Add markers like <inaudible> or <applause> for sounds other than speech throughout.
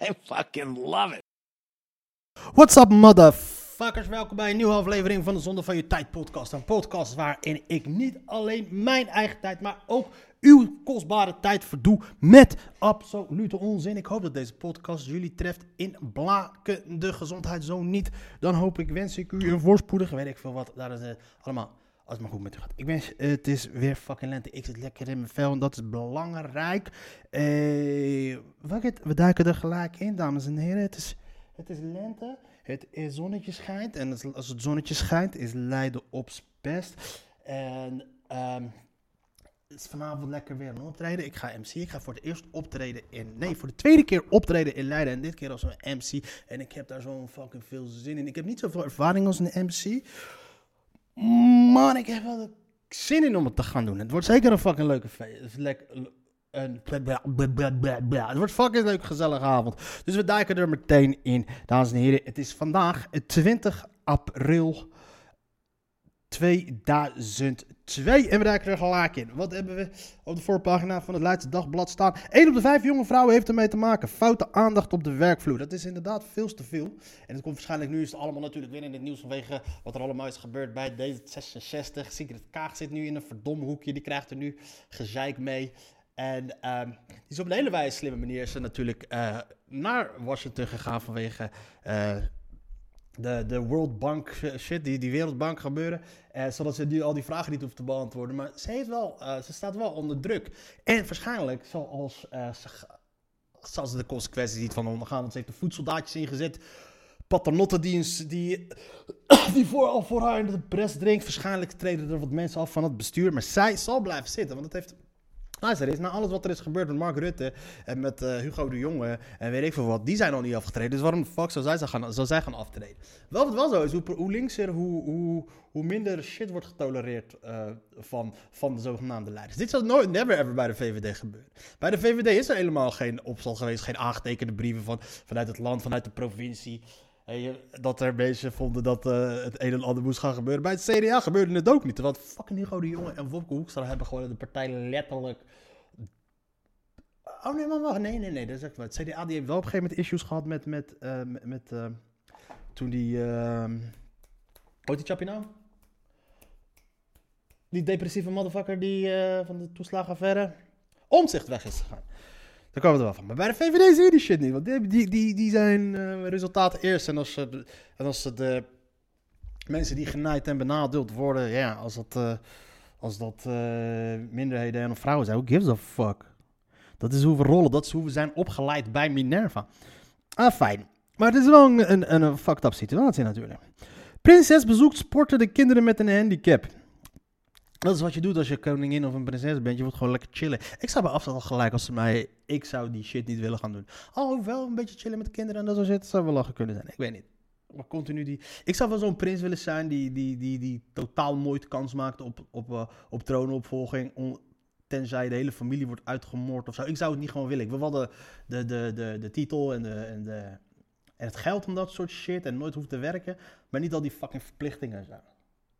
<laughs> I fucking love it. What's up, motherfuckers? Welkom bij een nieuwe aflevering van de Zonde van Je Tijd podcast. Een podcast waarin ik niet alleen mijn eigen tijd, maar ook uw kostbare tijd verdoe met absolute onzin. Ik hoop dat deze podcast jullie treft in blakende gezondheid. Zo niet, dan hoop ik, wens ik u een voorspoedig, weet ik veel wat. Daar is het allemaal, als het maar goed met u gaat. Ik wens, het is weer fucking lente. Ik zit lekker in mijn vel en dat is belangrijk. Eh, we duiken er gelijk in, dames en heren. Het is... Het is lente, het is zonnetje schijnt. En als het zonnetje schijnt, is Leiden op best. En ehm, het is vanavond lekker weer een optreden. Ik ga MC. Ik ga voor het eerst optreden in. Nee, voor de tweede keer optreden in Leiden. En dit keer als een MC. En ik heb daar zo'n fucking veel zin in. Ik heb niet zoveel ervaring als een MC. Man, ik heb wel zin in om het te gaan doen. Het wordt zeker een fucking leuke feest. Lekker. Een, bla, bla, bla, bla. Het wordt fucking leuk, gezellige avond. Dus we duiken er meteen in. Dames en heren, het is vandaag 20 april 2002. En we duiken er gelijk in. Wat hebben we op de voorpagina van het Leidse Dagblad staan? 1 op de 5 jonge vrouwen heeft ermee te maken. Foute aandacht op de werkvloer. Dat is inderdaad veel te veel. En het komt waarschijnlijk nu is het allemaal natuurlijk weer in het nieuws vanwege wat er allemaal is gebeurd bij D66. Sigrid Kaag zit nu in een verdomme hoekje. Die krijgt er nu gezeik mee. En ehm, die is op een hele wijze slimme manier is natuurlijk eh, naar Washington gegaan vanwege eh, de, de World Bank eh, shit, die, die Wereldbank gebeuren. eh, zodat ze nu al die vragen niet hoeft te beantwoorden. Maar ze, heeft wel, eh, ze staat wel onder druk. En waarschijnlijk zoals eh, ze, ga- zal ze de consequenties niet van ondergaan. Want ze heeft de voedseldaadjes ingezet. Paternotte die, <coughs> die, voor, al voor haar in de pres drinkt. Waarschijnlijk treden er wat mensen af van het bestuur. Maar zij zal blijven zitten. Want het heeft Luister eens, na alles wat er is gebeurd met Mark Rutte en met eh, Hugo de Jonge en weet ik veel wat, die zijn al niet afgetreden. Dus waarom de fuck zou zij, gaan, zou zij gaan aftreden? Wel wat wel zo is, hoe, hoe linkser, hoe, hoe, hoe minder shit wordt getolereerd eh, van, van de zogenaamde leiders. Dit zou nooit, never ever bij de VVD gebeuren. Bij de VVD is er helemaal geen opstand geweest, geen aangetekende brieven van, vanuit het land, vanuit de provincie. Dat er mensen vonden dat eh, het een en ander moest gaan gebeuren. Bij het CDA gebeurde het ook niet. Want fucking Hugo de Jonge en Wopke Hoekstra hebben gewoon de partij letterlijk... Oh nee, maar wacht. Nee, nee, nee. Dat is echt wat. Het CDA die heeft wel op een gegeven moment issues gehad met... met, eh, met, eh, toen die... ehm hoe heet die chappie nou? Die depressieve motherfucker die van de toeslagenaffaire... Omzicht weg is gegaan. Daar komen we er wel van. Maar bij de VVD zie je die shit niet. Want die, die, die, die zijn eh, resultaten eerst. En als, ze de- als de mensen die genaaid en benadeeld worden... Ja, als dat, eh, als dat eh, minderheden en vrouwen zijn. Who gives a fuck? Dat is hoe we rollen. Dat is hoe we zijn opgeleid bij Minerva. Ah, fijn. Maar het is wel een, een, een, fucked up situatie natuurlijk. Prinses bezoekt sportende kinderen met een handicap. Dat is wat je doet als je koningin of een prinses bent. Je wordt gewoon lekker chillen. Ik zou bij afstand al gelijk als ze mij... Ik zou die shit niet willen gaan doen. Oh, wel een beetje chillen met kinderen en dat soort shit. zou wel lachen kunnen zijn. Ik weet niet. Maar continu die... Ik zou wel zo'n prins willen zijn die, die, die, die totaal nooit kans maakt op, op, eh, op troonopvolging. On- tenzij de hele familie wordt uitgemoord of zo. Ik zou het niet gewoon willen. Ik wil wel de, de, de, de, titel en, de, en, de, en het geld om dat soort shit. En nooit hoeft te werken. Maar niet al die fucking verplichtingen en zo.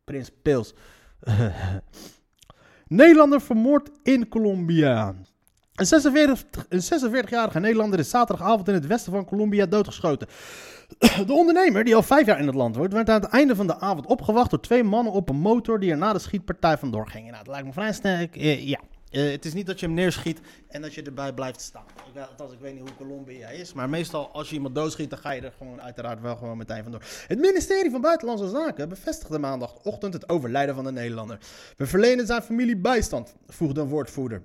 Prins Pils. <laughs> Nederlander vermoord in Colombia. Een 46 een 46-jarige Nederlander is zaterdagavond in het westen van Colombia doodgeschoten. <clears throat> De ondernemer, die al vijf jaar in het land woont, werd aan het einde van de avond opgewacht door twee mannen op een motor die er na de schietpartij vandoor gingen. Nou, dat lijkt me vrij sterk. Eh, ja, Eh, het is niet dat je hem neerschiet en dat je erbij blijft staan. Ik, althans, ik weet niet hoe Colombia is, maar meestal als je iemand doodschiet, dan ga je er gewoon uiteraard wel gewoon meteen vandoor. Het ministerie van Buitenlandse Zaken bevestigde maandagochtend het overlijden van de Nederlander. We verlenen zijn familie bijstand, voegde een woordvoerder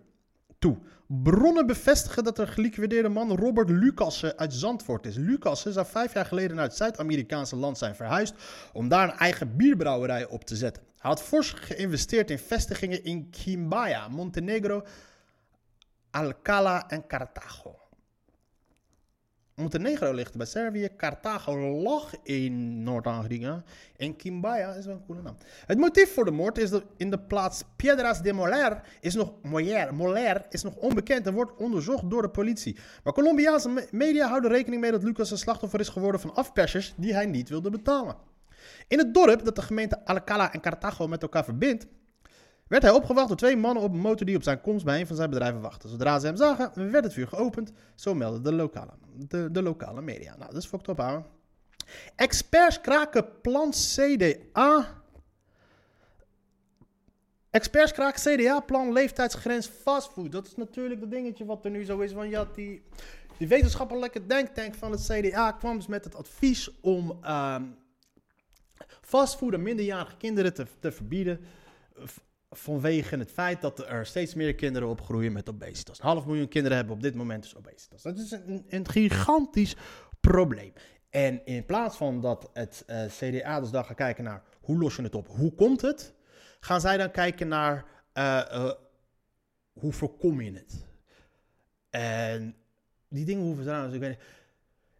toe. Bronnen bevestigen dat de geliquideerde man Robert Lucassen uit Zandvoort is. Lucassen zou vijf jaar geleden naar het Zuid-Amerikaanse land zijn verhuisd om daar een eigen bierbrouwerij op te zetten. Hij had fors geïnvesteerd in vestigingen in Quimbaya, Montenegro, Alcala en Cartago. Montenegro ligt bij Servië. Carthago lag in Noord-Afrika. En Kimbaya is wel een coole naam. Het motief voor de moord is dat in de plaats Piedras de Moler is nog, Moller is nog onbekend en wordt onderzocht door de politie. Maar Colombiaanse me- media houden rekening mee dat Lucas een slachtoffer is geworden van afpersers die hij niet wilde betalen. In het dorp dat de gemeente Alcala en Carthago met elkaar verbindt, werd hij opgewacht door twee mannen op een motor die op zijn komst bij een van zijn bedrijven wachtten. Zodra ze hem zagen, werd het vuur geopend. Zo meldde de lokale, de, de lokale media. Nou, dat is fucked up, ouwe. Experts kraken plan CDA. Experts kraken CDA-plan leeftijdsgrens fastfood. Dat is natuurlijk dat dingetje wat er nu zo is. Want ja, die, die wetenschappelijke denktank van het CDA kwam dus met het advies om ehm fastfood aan minderjarige kinderen te, te verbieden. Vanwege het feit dat er steeds meer kinderen opgroeien met obesitas. Een half miljoen kinderen hebben op dit moment dus obesitas. Dat is een, een gigantisch probleem. En in plaats van dat het eh, CDA dus dan gaat kijken naar hoe los je het op, hoe komt het, gaan zij dan kijken naar eh, eh, hoe voorkom je het. En die dingen hoeven ze trouwens, ik weet niet.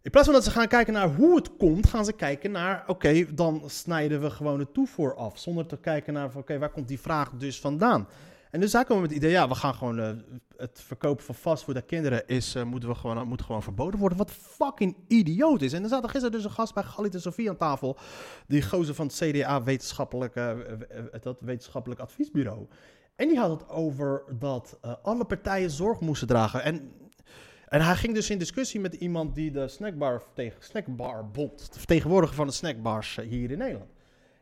In plaats van dat ze gaan kijken naar hoe het komt, gaan ze kijken naar, oké, dan snijden we gewoon de toevoer af. Zonder te kijken naar, oké, waar komt die vraag dus vandaan? En dus zij komen met het idee, ja, we gaan gewoon eh, het verkopen van fastfood aan kinderen is, eh, moeten we gewoon, moet gewoon verboden worden. Wat fucking idioot is. En er zat er gisteren dus een gast bij Galit en Sofie aan tafel. Die gozer van het CDA wetenschappelijk, eh, dat wetenschappelijk adviesbureau. En die had het over dat alle partijen zorg moesten dragen. En en hij ging dus in discussie met iemand die de snackbar, vertegen, snackbarbond, de vertegenwoordiger van de snackbars eh, hier in Nederland.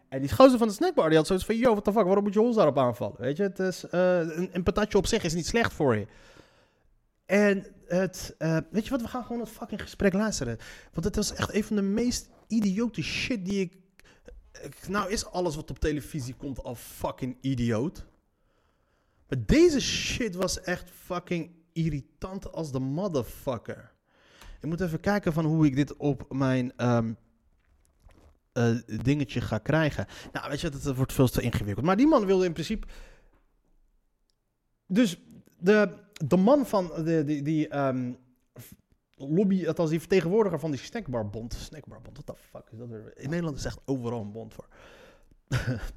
En die gozer van de snackbar, die had zoiets van, yo, what the fuck, waarom moet je ons daarop aanvallen? Weet je, het is, eh, een, een patatje op zich is niet slecht voor je. En het, eh, weet je wat, we gaan gewoon het fucking gesprek luisteren. Want het was echt een van de meest idiote shit die ik- Nou is alles wat op televisie komt al fucking idioot. Maar deze shit was echt fucking irritant als de motherfucker. Ik moet even kijken van hoe ik dit op mijn ehm, eh, dingetje ga krijgen. Nou, weet je, het wordt veel te ingewikkeld. Maar die man wilde in principe... Dus de, de man van de, die, die ehm, lobby, althans die vertegenwoordiger van die snackbarbond. Snackbarbond, what the fuck is dat weer? In Nederland is echt overal een bond voor. <laughs>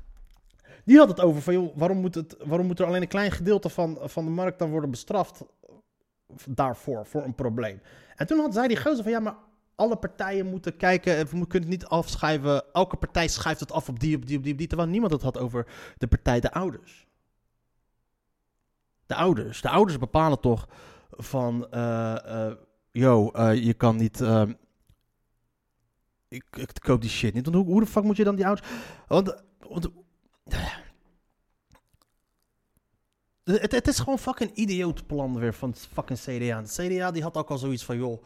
Die had het over van, joh, waarom moet, het, waarom moet er alleen een klein gedeelte van, van de markt dan worden bestraft daarvoor, voor een probleem. En toen had zij die gozer van, ja, maar alle partijen moeten kijken, eh, we kunnen het niet afschrijven, elke partij schrijft het af op die, op die, op die, die, terwijl niemand het had over de partij de ouders. De ouders. De ouders bepalen toch van, eh, je kan niet, eh, ik, ik koop die shit niet. Want hoe, hoe de fuck moet je dan die ouders... Want, want het, het is gewoon fucking idioot plan weer van het fucking CDA. De CDA die had ook al zoiets van, joh...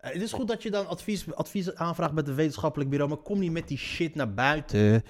eh, Het is goed dat je dan advies, advies aanvraagt met een wetenschappelijk bureau, maar kom niet met die shit naar buiten.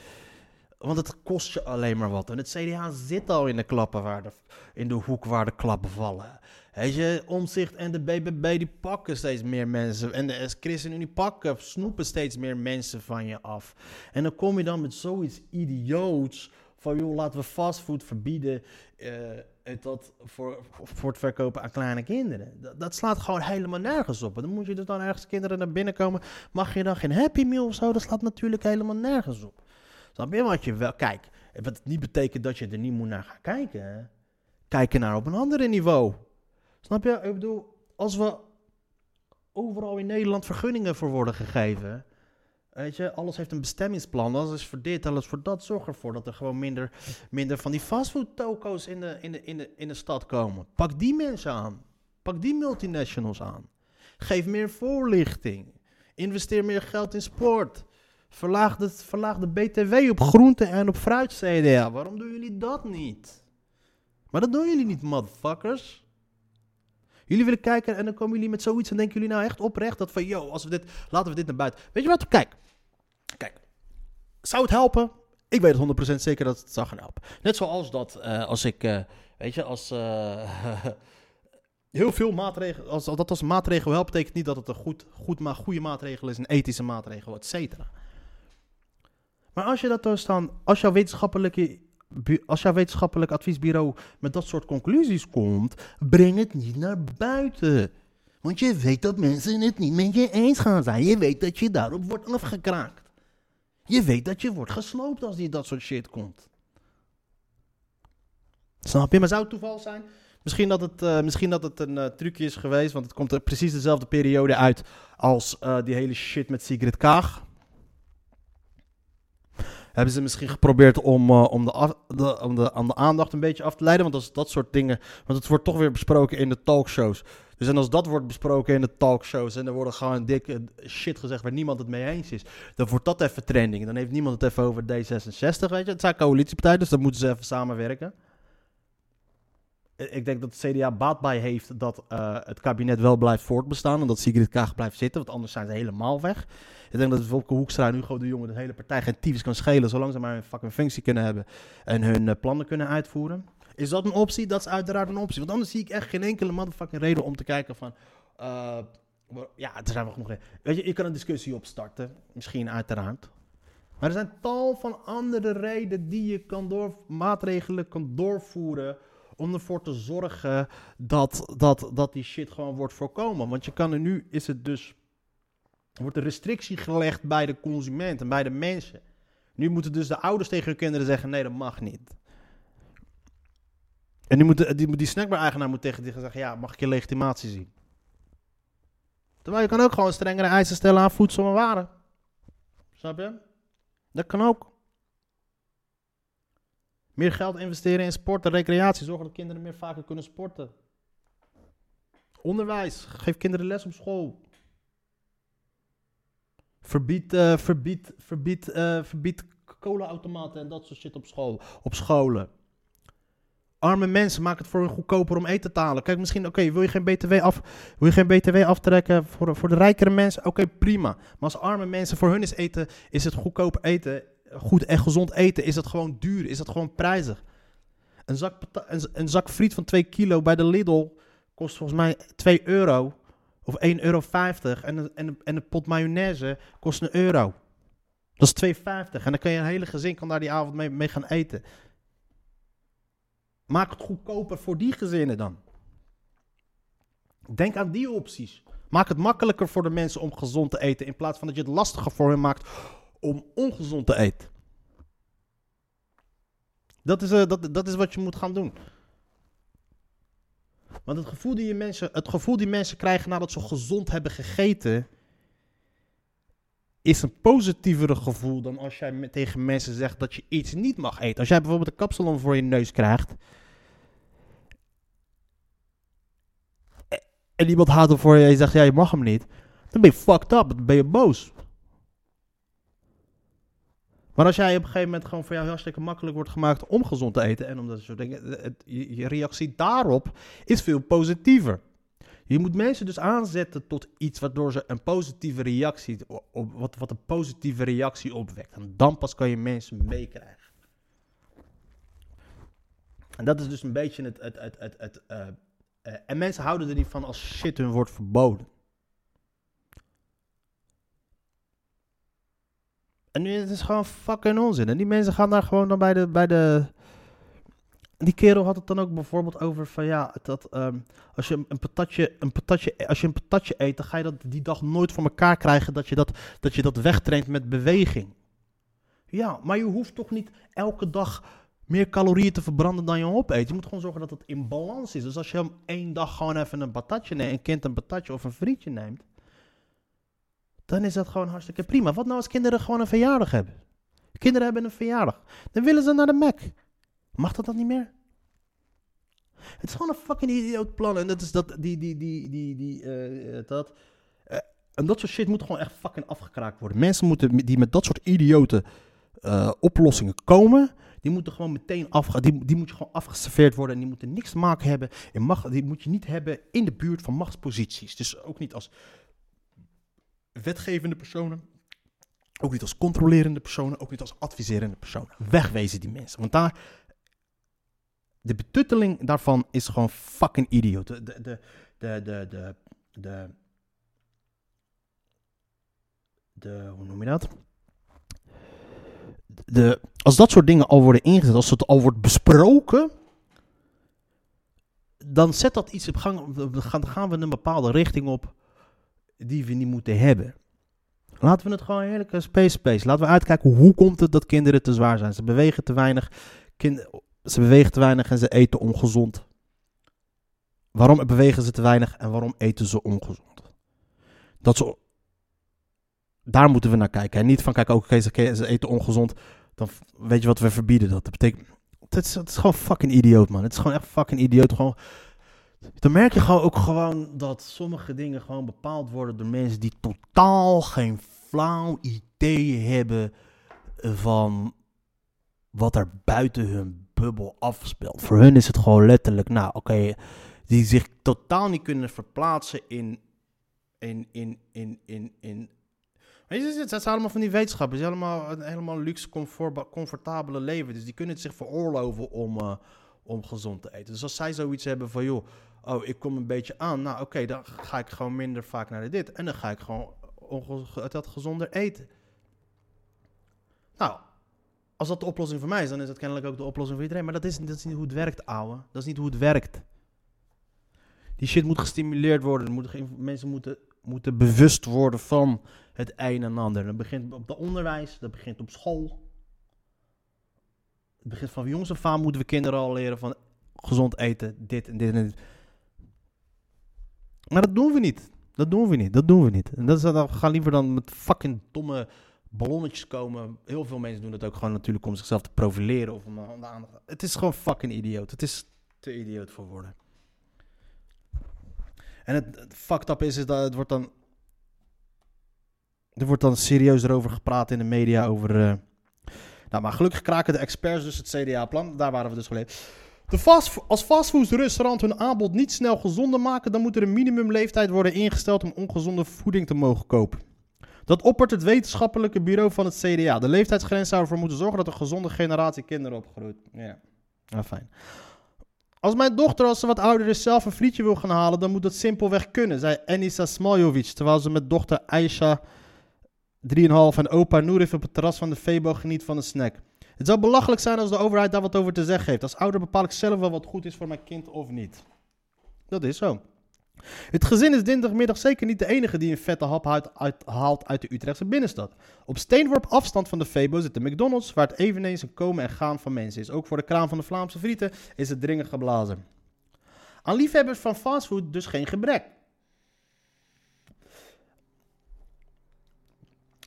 Want het kost je alleen maar wat. En het CDA zit al in de klappen waar de, in de hoek waar de klappen vallen. Weet je, Omzicht en de BBB die pakken steeds meer mensen. En de ChristenUnie pakken, snoepen steeds meer mensen van je af. En dan kom je dan met zoiets idioots van joh, laten we fastfood verbieden. eh, dat voor, voor het verkopen aan kleine kinderen. Dat, dat slaat gewoon helemaal nergens op. Dan moet je dus dan ergens kinderen naar binnen komen. Mag je dan geen Happy Meal of zo? Dat slaat natuurlijk helemaal nergens op. Snap je wat je wel... Kijk, wat niet betekent dat je er niet moet naar gaan kijken. Kijken naar op een andere niveau. Snap je? Ik bedoel, als we overal in Nederland vergunningen voor worden gegeven... Weet je, alles heeft een bestemmingsplan. Alles is voor dit, alles voor dat. Zorg ervoor dat er gewoon minder, minder van die fastfood toko's in de, in, de, in, de, in de stad komen. Pak die mensen aan. Pak die multinationals aan. Geef meer voorlichting. Investeer meer geld in sport. Verlaag de, verlaag de BTW op groenten en op fruit, CDA. Waarom doen jullie dat niet? Maar dat doen jullie niet, motherfuckers. Jullie willen kijken en dan komen jullie met zoiets en denken jullie nou echt oprecht dat van, yo, als we dit, laten we dit naar buiten. Weet je wat? Kijk, zou het helpen? Ik weet het 100% zeker dat het zou gaan helpen. Net zoals dat, eh, als ik, eh, weet je, als eh, <laughs> heel veel maatregelen, als dat als maatregel helpt, betekent niet dat het een goed, goed, maar goede maatregel is, een ethische maatregel, et cetera. Maar als je dat dus dan, als jouw wetenschappelijke, als jouw wetenschappelijk adviesbureau met dat soort conclusies komt, breng het niet naar buiten. Want je weet dat mensen het niet met je eens gaan zijn. Je weet dat je daarop wordt afgekraakt. Je weet dat je wordt gesloopt als die dat soort shit komt. Snap je? Maar zou het toeval zijn? Misschien dat het, eh, misschien dat het een eh, trucje is geweest, want het komt er precies dezelfde periode uit als eh, die hele shit met Sigrid Kaag. Hebben ze misschien geprobeerd om, eh, om, de, af- de, om de, aan de aandacht een beetje af te leiden? Want als dat soort dingen. Want het wordt toch weer besproken in de talkshows. Dus en als dat wordt besproken in de talkshows. en er worden gewoon dikke shit gezegd waar niemand het mee eens is. dan wordt dat even trending. Dan heeft niemand het even over D66. Weet je, het zijn coalitiepartijen, dus dan moeten ze even samenwerken. Ik denk dat het CDA baat bij heeft dat eh, het kabinet wel blijft voortbestaan. En dat Sigrid Kaag blijft zitten, want anders zijn ze helemaal weg. Ik denk dat Wopke Hoekstra en Hugo de Jonge de hele partij geen tyfus kan schelen. Zolang ze maar een fucking functie kunnen hebben en hun eh, plannen kunnen uitvoeren. Is dat een optie? Dat is uiteraard een optie. Want anders zie ik echt geen enkele motherfucking reden om te kijken van... eh, ja, er zijn wel genoeg. Weet je, je kan een discussie opstarten. Misschien uiteraard. Maar er zijn tal van andere redenen die je kan door, maatregelen kan doorvoeren om ervoor te zorgen dat, dat, dat die shit gewoon wordt voorkomen. Want je kan er nu, is het dus, wordt een restrictie gelegd bij de consument en bij de mensen. Nu moeten dus de ouders tegen hun kinderen zeggen, nee dat mag niet. En nu moet de, die, die snackbar-eigenaar moet tegen die zeggen, ja mag ik je legitimatie zien? Terwijl je kan ook gewoon strengere eisen stellen aan voedsel en waren. Snap je? Dat kan ook. Meer geld investeren in sport en recreatie. Zorgen dat kinderen meer vaker kunnen sporten. Onderwijs. Geef kinderen les op school. Verbied, eh verbied, verbied, eh verbied en dat soort shit op, school, op scholen. Arme mensen, maak het voor hun goedkoper om eten te halen. Kijk, misschien, oké, wil je geen BTW af, wil je geen BTW aftrekken voor, voor de rijkere mensen? Oké, prima. Maar als arme mensen, voor hun is eten, is het goedkoop eten, goed en gezond eten, is het gewoon duur, is het gewoon prijzig. Een zak, een, zak friet van 2 kilo bij de Lidl kost volgens mij 2 euro of 1,50 euro. En en, en een pot mayonaise kost een euro. Dat is 2,50. En dan kan je een hele gezin kan daar die avond mee, mee gaan eten. Maak het goedkoper voor die gezinnen dan. Denk aan die opties. Maak het makkelijker voor de mensen om gezond te eten. In plaats van dat je het lastiger voor hen maakt om ongezond te eten. Dat is, eh, dat, dat is wat je moet gaan doen. Want het gevoel, die je mensen, het gevoel die mensen krijgen nadat ze gezond hebben gegeten. is een positievere gevoel dan als jij tegen mensen zegt dat je iets niet mag eten. Als jij bijvoorbeeld een kapsalon voor je neus krijgt. en iemand haalt hem voor je en je zegt ja, je mag hem niet. dan ben je fucked up, dan ben je boos. Maar als jij op een gegeven moment gewoon voor jou hartstikke makkelijk wordt gemaakt om gezond te eten en om dat soort dingen, het- het- je, reactie daarop is veel positiever. Je moet mensen dus aanzetten tot iets waardoor ze een positieve reactie, op, wat, wat een positieve reactie opwekt. En dan pas kan je mensen meekrijgen. En dat is dus een beetje het. het, het, het, het eh, eh, en mensen houden er niet van als shit hun wordt verboden. En nu het gewoon fucking onzin. En die mensen gaan daar gewoon dan bij de, bij de. Die kerel had het dan ook bijvoorbeeld over van ja, dat ehm, als je een patatje, een patatje, als je een patatje eet, dan ga je dat die dag nooit voor elkaar krijgen dat je dat, dat, je dat wegtraint met beweging. Ja, maar je hoeft toch niet elke dag meer calorieën te verbranden dan je opeet. Je moet gewoon zorgen dat het in balans is. Dus als je hem één dag gewoon even een patatje neemt, een kind een patatje of een frietje neemt, dan is dat gewoon hartstikke prima. Wat nou als kinderen gewoon een verjaardag hebben? Kinderen hebben een verjaardag. Dan willen ze naar de Mac. Mag dat dan niet meer? Het is gewoon een fucking idioot plan. En dat is dat, die, die, die, die, die, eh, dat. eh, en dat soort shit moet gewoon echt fucking afgekraakt worden. Mensen moeten, die met dat soort idiote eh, oplossingen komen, die moeten gewoon meteen afge, die, die moet gewoon afgeserveerd worden. En die moeten niks te maken hebben. In macht, die moet je niet hebben in de buurt van machtsposities. Dus ook niet als wetgevende personen. Ook niet als controlerende personen. Ook niet als adviserende personen. Wegwezen die mensen. Want daar. De betutteling daarvan is gewoon fucking idioot. De, de, de, de, de, de, de, hoe noem je dat? De, als dat soort dingen al worden ingezet, als het al wordt besproken, dan zet dat iets op gang. Dan gaan we een bepaalde richting op die we niet moeten hebben. Laten we het gewoon heerlijk een space space. Laten we uitkijken hoe komt het dat kinderen te zwaar zijn. Ze bewegen te weinig. Ze bewegen te weinig en ze eten ongezond. Waarom bewegen ze te weinig en waarom eten ze ongezond? Dat ze, daar moeten we naar kijken. En niet van, kijk, oké, ze, ze eten ongezond. Dan weet je wat we verbieden. Dat, dat betekent, het is, het is gewoon fucking idioot, man. Het is gewoon echt fucking idioot. Gewoon, dan merk je gewoon ook gewoon dat sommige dingen gewoon bepaald worden door mensen die totaal geen flauw idee hebben van wat er buiten hun bubbel afspeelt. Voor hun is het gewoon letterlijk, nou oké, die zich totaal niet kunnen verplaatsen in, in, in, in, in, in het zijn allemaal van die wetenschappers. Die allemaal een helemaal luxe, comfort, comfortabele leven. Dus die kunnen het zich veroorloven om, eh, om gezond te eten. Dus als zij zoiets hebben van, joh, oh, ik kom een beetje aan. Nou, oké, dan ga ik gewoon minder vaak naar dit. En dan ga ik gewoon dat gezonder eten. Nou, als dat de oplossing voor mij is, dan is dat kennelijk ook de oplossing voor iedereen. Maar dat is, dat is niet hoe het werkt, ouwe. Dat is niet hoe het werkt. Die shit moet gestimuleerd worden. Mensen moeten, moeten bewust worden van het een en ander. Dat begint op het onderwijs, dat begint op school. Het begint van jongs af aan moeten we kinderen al leren van gezond eten, dit en dit en dit. Maar dat doen we niet. Dat doen we niet. Dat doen we niet. En dat is dan, ga liever dan met fucking domme ballonnetjes komen. Heel veel mensen doen dat ook gewoon natuurlijk om zichzelf te profileren of om de aandacht. Het is gewoon fucking idioot. Het is te idioot voor woorden. En het, het fucked up is, is dat het wordt dan er wordt dan serieus erover gepraat in de media over. eh, Nou, maar gelukkig kraken de experts dus het CDA-plan. Daar waren we dus geleden. De fast, als fastfoodrestaurant hun aanbod niet snel gezonder maken, dan moet er een minimumleeftijd worden ingesteld om ongezonde voeding te mogen kopen. Dat oppert het wetenschappelijke bureau van het CDA. De leeftijdsgrens zou ervoor moeten zorgen dat een gezonde generatie kinderen opgroeit. Ja, ah, fijn. Als mijn dochter, als ze wat ouder is, zelf een frietje wil gaan halen, dan moet dat simpelweg kunnen, zei Enisa Smoljovic, terwijl ze met dochter Aisha 3,5 en opa Noerif op het terras van de Febo geniet van een snack. Het zou belachelijk zijn als de overheid daar wat over te zeggen heeft. Als ouder bepaal ik zelf wel wat goed is voor mijn kind of niet. Dat is zo. Het gezin is dinsdagmiddag zeker niet de enige die een vette hap uit, uit- haalt uit de Utrechtse binnenstad. Op steenworp afstand van de Febo zit de McDonald's, waar het eveneens een komen en gaan van mensen is. Ook voor de kraam van de Vlaamse frieten is het dringend geblazen. Aan liefhebbers van fastfood dus geen gebrek.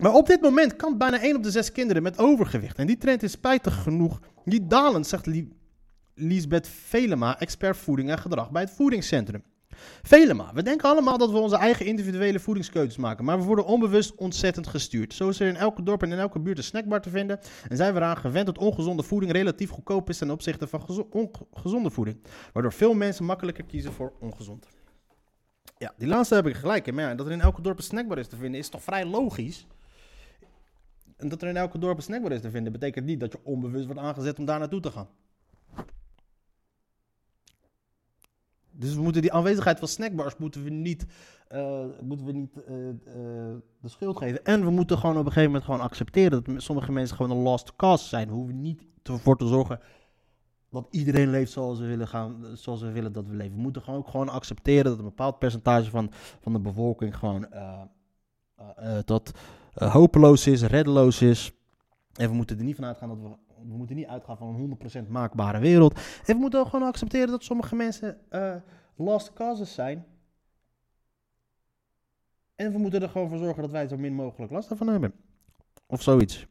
Maar op dit moment kan bijna 1 op de 6 kinderen met overgewicht. En die trend is spijtig genoeg niet dalend, zegt Liesbeth Velema, expert voeding en gedrag bij het voedingscentrum. Velema, we denken allemaal dat we onze eigen individuele voedingskeuzes maken, maar we worden onbewust ontzettend gestuurd. Zo is er in elke dorp en in elke buurt een snackbar te vinden en zijn we eraan gewend dat ongezonde voeding relatief goedkoop is ten opzichte van gezo- ongezonde voeding, waardoor veel mensen makkelijker kiezen voor ongezond. Ja, die laatste heb ik gelijk maar dat er in elke dorp een snackbar is te vinden is toch vrij logisch. En dat er in elke dorp een snackbar is te vinden, betekent niet dat je onbewust wordt aangezet om daar naartoe te gaan. Dus we moeten die aanwezigheid van snackbars moeten we niet, eh, moeten we niet eh, eh, de schuld geven. En we moeten gewoon op een gegeven moment gewoon accepteren dat sommige mensen gewoon een lost cause zijn. We hoeven niet ervoor te zorgen dat iedereen leeft zoals we willen, gaan, zoals we willen dat we leven. We moeten gewoon ook gewoon accepteren dat een bepaald percentage van, van de bevolking gewoon dat eh, hopeloos is, reddeloos is. En we moeten er niet van uitgaan dat we, we moeten niet uitgaan van een 100% maakbare wereld. En we moeten ook gewoon accepteren dat sommige mensen eh, lost causes zijn. En we moeten er gewoon voor zorgen dat wij zo min mogelijk last van hebben. Of zoiets.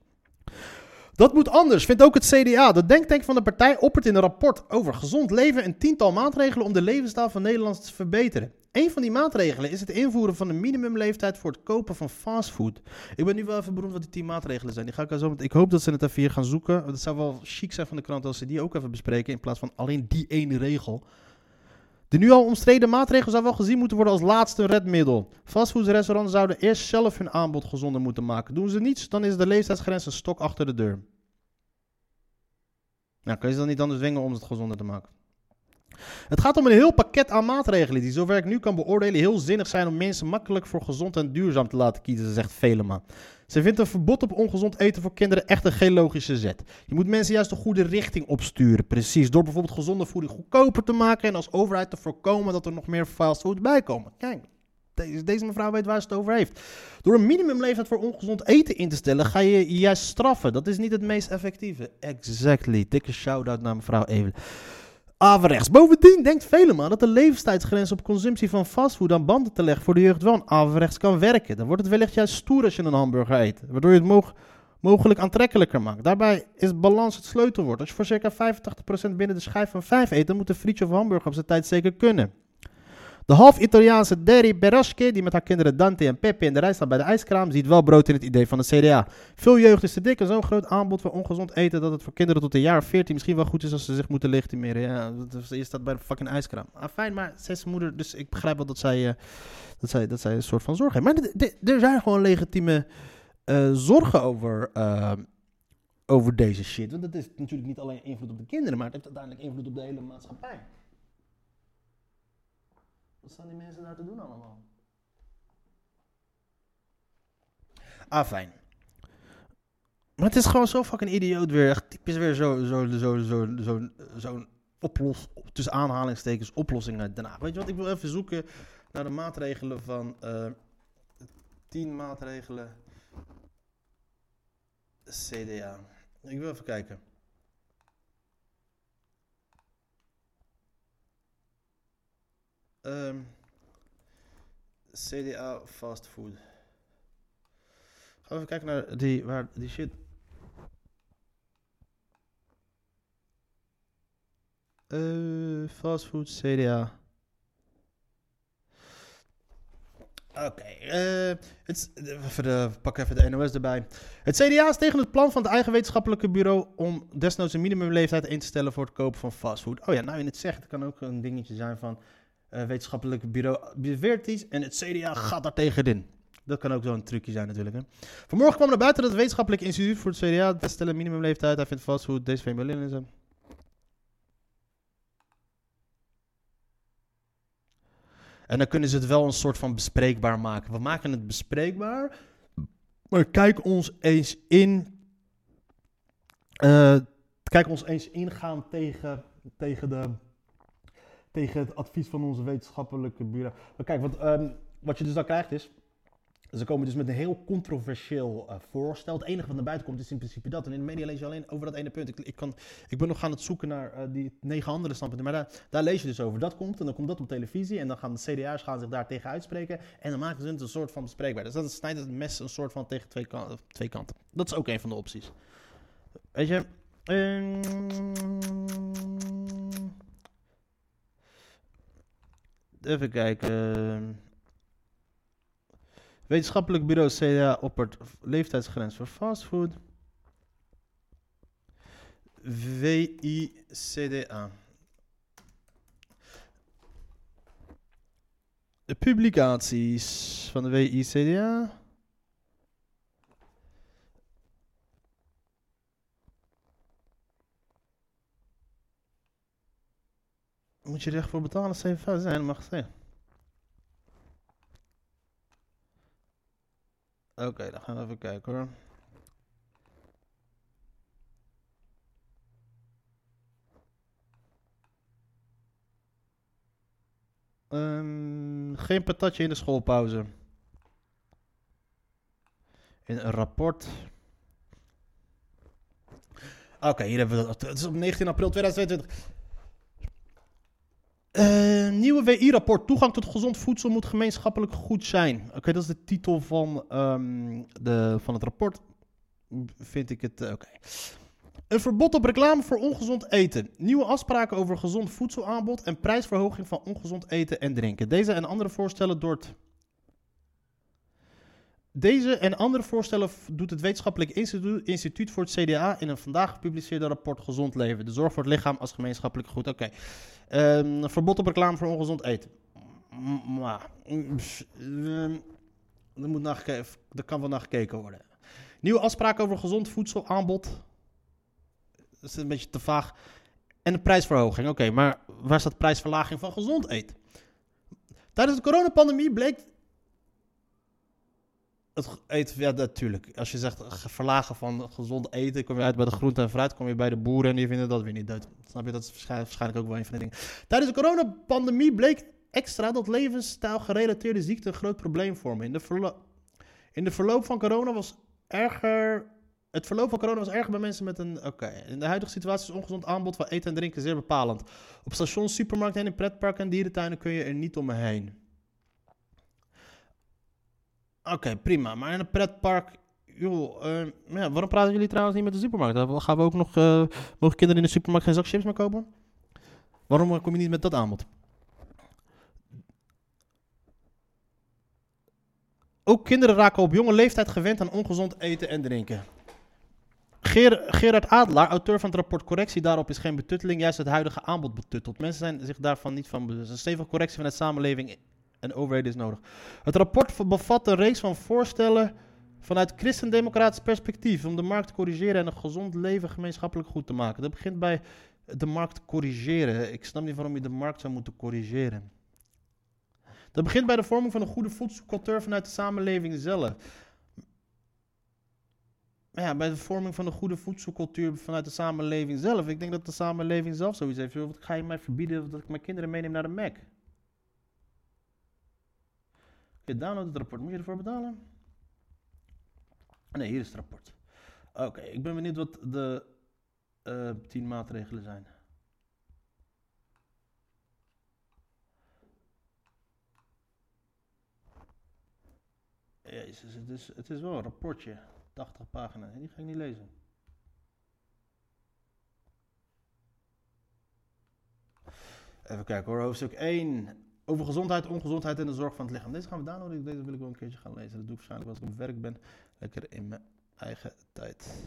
Dat moet anders, vindt ook het CDA. De denktank van de partij oppert in een rapport over gezond leven een tiental maatregelen om de levensstijl van Nederlanders te verbeteren. Een van die maatregelen is het invoeren van een minimumleeftijd voor het kopen van fastfood. Ik ben nu wel even benoemd wat die tien maatregelen zijn. Die ga ik, zo met, ik hoop dat ze het even hier gaan zoeken. Het zou wel chic zijn van de krant als ze die ook even bespreken in plaats van alleen die ene regel. De nu al omstreden maatregel zou wel gezien moeten worden als laatste redmiddel. Fastfoodrestaurants zouden eerst zelf hun aanbod gezonder moeten maken. Doen ze niets, dan is de leeftijdsgrens een stok achter de deur. Nou, kun je ze dan niet anders dwingen om het gezonder te maken? Het gaat om een heel pakket aan maatregelen die, zover ik nu kan beoordelen, heel zinnig zijn om mensen makkelijk voor gezond en duurzaam te laten kiezen, zegt Velema. Ze vindt een verbod op ongezond eten voor kinderen echt een logische zet. Je moet mensen juist de goede richting opsturen, precies. Door bijvoorbeeld gezonde voeding goedkoper te maken en als overheid te voorkomen dat er nog meer fastfood bij komen. Kijk, deze, deze mevrouw weet waar ze het over heeft. Door een minimumleeftijd voor ongezond eten in te stellen, ga je juist straffen. Dat is niet het meest effectieve. Exactly. Dikke shout-out naar mevrouw Even. Averechts. Bovendien denkt Velema dat de leeftijdsgrens op consumptie van fastfood aan banden te leggen voor de jeugd wel een averechts kan werken. Dan wordt het wellicht juist stoer als je een hamburger eet, waardoor je het mog- mogelijk aantrekkelijker maakt. Daarbij is balans het sleutelwoord. Als je voor circa 85% binnen de schijf van 5 eet, dan moet een frietje of hamburger op zijn tijd zeker kunnen. De half-Italiaanse Derry Berasche, die met haar kinderen Dante en Peppe in de rij staat bij de ijskraam, ziet wel brood in het idee van de CDA. Veel jeugd is te dik en zo'n groot aanbod van ongezond eten dat het voor kinderen tot een jaar of 14 misschien wel goed is als ze zich moeten legitimeren. Ja, dat je staat bij de fucking ijskraam. Ah, fijn, maar zijn moeder, dus ik begrijp wel dat zij, eh, dat zij, dat zij een soort van zorg heeft. Maar er zijn gewoon legitieme eh, zorgen over, eh, over deze shit. Want het is natuurlijk niet alleen invloed op de kinderen, maar het heeft uiteindelijk invloed op de hele maatschappij. Wat staan die mensen daar te doen allemaal? Ah, fijn. Maar het is gewoon zo fucking idioot weer. Echt typisch weer zo, zo, zo, zo, zo, zo'n oplos, tussen aanhalingstekens, oplossing Haag. Weet je wat, ik wil even zoeken naar de maatregelen van eh 10 maatregelen CDA. Ik wil even kijken. Ehm, CDA fast food. Gaan we even kijken naar die, waar die shit. Eh, fast food CDA. Oké, even de, pak even de NOS erbij. Het CDA is tegen het plan van het eigen wetenschappelijke bureau om desnoods een minimumleeftijd in te stellen voor het kopen van fastfood. Oh ja, nou je het zegt, het kan ook een dingetje zijn van eh wetenschappelijke bureau beweert en het CDA gaat daar tegenin. Dat kan ook zo'n trucje zijn natuurlijk. Hè. Vanmorgen kwam naar buiten dat het wetenschappelijk instituut voor het CDA vaststellen minimumleeftijd. Hij vindt DSV in Berlin en zo. En dan kunnen ze het wel een soort van bespreekbaar maken. We maken het bespreekbaar. Maar kijk ons eens in. eh, kijk ons eens ingaan tegen, tegen, de, tegen het advies van onze wetenschappelijke bureau. Maar kijk, wat, ehm, wat je dus dan krijgt is. Ze komen dus met een heel controversieel eh, voorstel. Het enige wat naar buiten komt is in principe dat. En in de media lees je alleen over dat ene punt. Ik, ik, kan, ik ben nog aan het zoeken naar eh, die negen andere standpunten. Maar daar, daar lees je dus over. Dat komt en dan komt dat op televisie. En dan gaan de CDA's gaan zich daar tegen uitspreken. En dan maken ze het een soort van bespreekbaar. Dus dan snijdt het mes een soort van tegen twee, kan- twee kanten. Dat is ook een van de opties. Weet je. ehm, even kijken. Wetenschappelijk bureau CDA oppert leeftijdsgrens voor fastfood. WICDA. De publicaties van de WICDA. Moet je er echt voor betalen? 7,5 zijn, mag zijn. Oké, dan gaan we even kijken hoor. Ehm, geen patatje in de schoolpauze. In een rapport. Oké, hier hebben we dat. Het is op 19 april 2022. Eh, nieuwe WI-rapport. Toegang tot gezond voedsel moet gemeenschappelijk goed zijn. Oké, dat is de titel van, ehm, de, van het rapport. Vind ik het. eh, Oké. Een verbod op reclame voor ongezond eten. Nieuwe afspraken over gezond voedselaanbod en prijsverhoging van ongezond eten en drinken. Deze en andere voorstellen door het. Deze en andere voorstellen doet het Wetenschappelijk Instituut, Instituut voor het CDA in een vandaag gepubliceerde rapport Gezond Leven. De zorg voor het lichaam als gemeenschappelijk goed. Oké. Ehm, verbod op reclame voor ongezond eten. Maar, ehm, er, moet er kan wel naar gekeken worden. Nieuwe afspraken over gezond voedselaanbod. Dat is een beetje te vaag. En de prijsverhoging. Oké, maar waar staat prijsverlaging van gezond eten? Tijdens de coronapandemie bleek Het eten, ja, natuurlijk. Als je zegt eh, ge- verlagen van gezond eten, kom je uit bij de groente en fruit, kom je bij de boeren en die vinden dat weer niet dood. Snap je? Dat is waarschijnlijk, ook wel een van de dingen. Tijdens de coronapandemie bleek extra dat levensstijl gerelateerde ziekten een groot probleem vormen. In de, in de verloop van corona was erger. Het verloop van corona was erger bij mensen met een. Oké. In de huidige situatie is ongezond aanbod van eten en drinken zeer bepalend. Op stations, supermarkten en in pretparken en dierentuinen kun je er niet omheen. Oké, prima. Maar in een pretpark. Joh, eh, ja, waarom praten jullie trouwens niet met de supermarkt? Gaan we ook nog. eh, mogen kinderen in de supermarkt geen zak chips meer kopen? Waarom kom je niet met dat aanbod? Ook kinderen raken op jonge leeftijd gewend aan ongezond eten en drinken. Ger- Gerard Adelaar, auteur van het rapport Correctie daarop is geen betutteling, juist het huidige aanbod betuttelt. Mensen zijn zich daarvan niet van bewust. Een stevige correctie van de samenleving en overheden is nodig. Het rapport bevat een reeks van voorstellen vanuit christendemocratisch perspectief om de markt te corrigeren en een gezond leven gemeenschappelijk goed te maken. Dat begint bij de markt corrigeren. Ik snap niet waarom je de markt zou moeten corrigeren. Dat begint bij de vorming van een goede voedselcultuur vanuit de samenleving zelf. Ja, bij de vorming van een goede voedselcultuur vanuit de samenleving zelf. Ik denk dat de samenleving zelf zoiets heeft. Wat ga je mij verbieden dat ik mijn kinderen meeneem naar de Mac? Je download het rapport. Moet je ervoor betalen? Nee, hier is het rapport. Oké, ik ben benieuwd wat de eh tien maatregelen zijn. Jezus, het is, het is wel een rapportje. 80 pagina's. Die ga ik niet lezen. Even kijken hoor. Hoofdstuk 1. Over gezondheid, ongezondheid en de zorg van het lichaam. Deze gaan we downloaden. Deze wil ik wel een keertje gaan lezen. Dat doe ik waarschijnlijk als ik op werk ben. Lekker in mijn eigen tijd.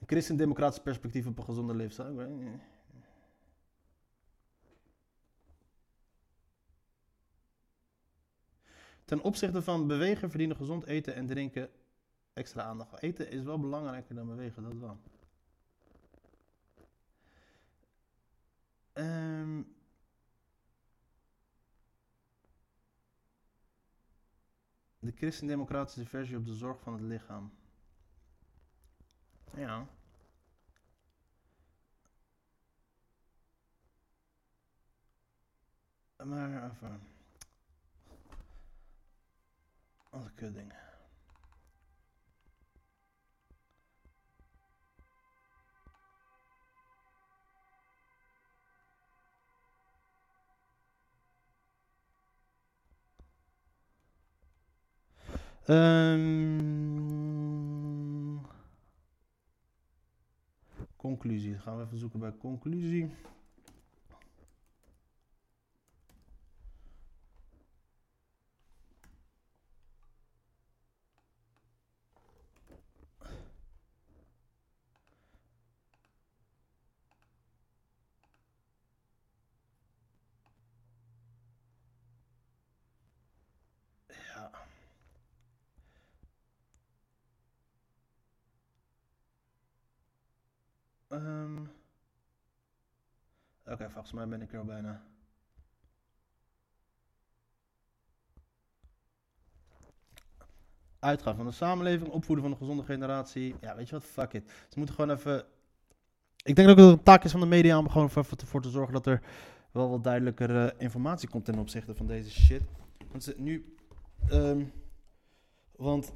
Een christendemocratisch perspectief op een gezonde leefstijl. Ten opzichte van bewegen verdienen gezond eten en drinken extra aandacht. Eten is wel belangrijker dan bewegen, dat wel. Ehm de christendemocratische versie op de zorg van het lichaam. Ja. Maar even. Wat een. Ehm conclusie. Gaan we even zoeken bij conclusie. Ja. Ehm. Oké, volgens mij ben ik er al bijna. Uitgaan van de samenleving, opvoeden van een gezonde generatie. Ja, weet je wat? Fuck it. Ze moeten gewoon even. Ik denk ook dat het een taak is van de media om gewoon even ervoor te zorgen dat er wel wat duidelijker informatie komt ten opzichte van deze shit. Want ze, nu. ehm, want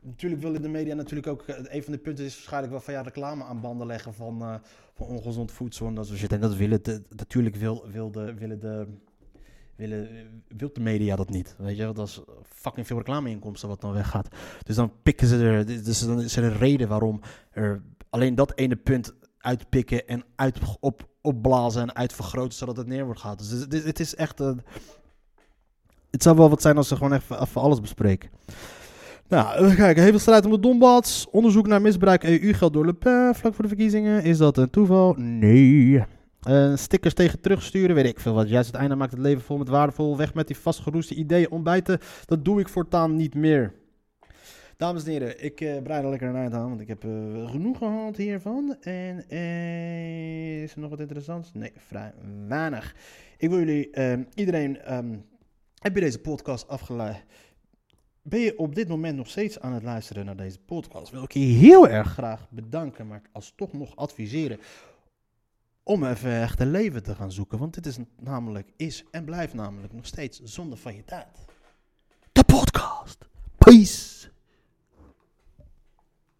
natuurlijk willen de media natuurlijk ook. eh, Een van de punten is waarschijnlijk wel van ja, reclame aan banden leggen van, eh, van ongezond voedsel en dat soort shit. En dat willen natuurlijk wil, wil de, willen de. Willen, wil de media dat niet? Weet je, dat is fucking veel reclameinkomsten wat dan weggaat. Dus dan pikken ze er. Dus dan is er een reden waarom er alleen dat ene punt uitpikken en uit, op, opblazen en uitvergroten zodat het neer wordt gehaald. Dus het- het is echt. een het zou wel wat zijn als ze gewoon even, even alles bespreken. Nou, even kijken. Veel strijd om de Donbass. Onderzoek naar misbruik EU-geld door Le Pen vlak voor de verkiezingen. Is dat een toeval? Nee. Eh, stickers tegen terugsturen, weet ik veel wat. Juist het einde maakt het leven vol met waardevol. Weg met die vastgeroeste ideeën. Ontbijten, dat doe ik voortaan niet meer. Dames en heren, ik eh breid er lekker een eind aan, want ik heb eh, genoeg gehad hiervan. En is er nog wat interessants? Nee, vrij weinig. Ik wil jullie, eh, iedereen, ehm, Heb je deze podcast afgeleid? Ben je op dit moment nog steeds aan het luisteren naar deze podcast? Wil ik je heel erg graag bedanken, maar als toch nog adviseren om even echt een leven te gaan zoeken. Want dit is namelijk, is en blijft namelijk nog steeds zonde van je tijd. De podcast. Peace.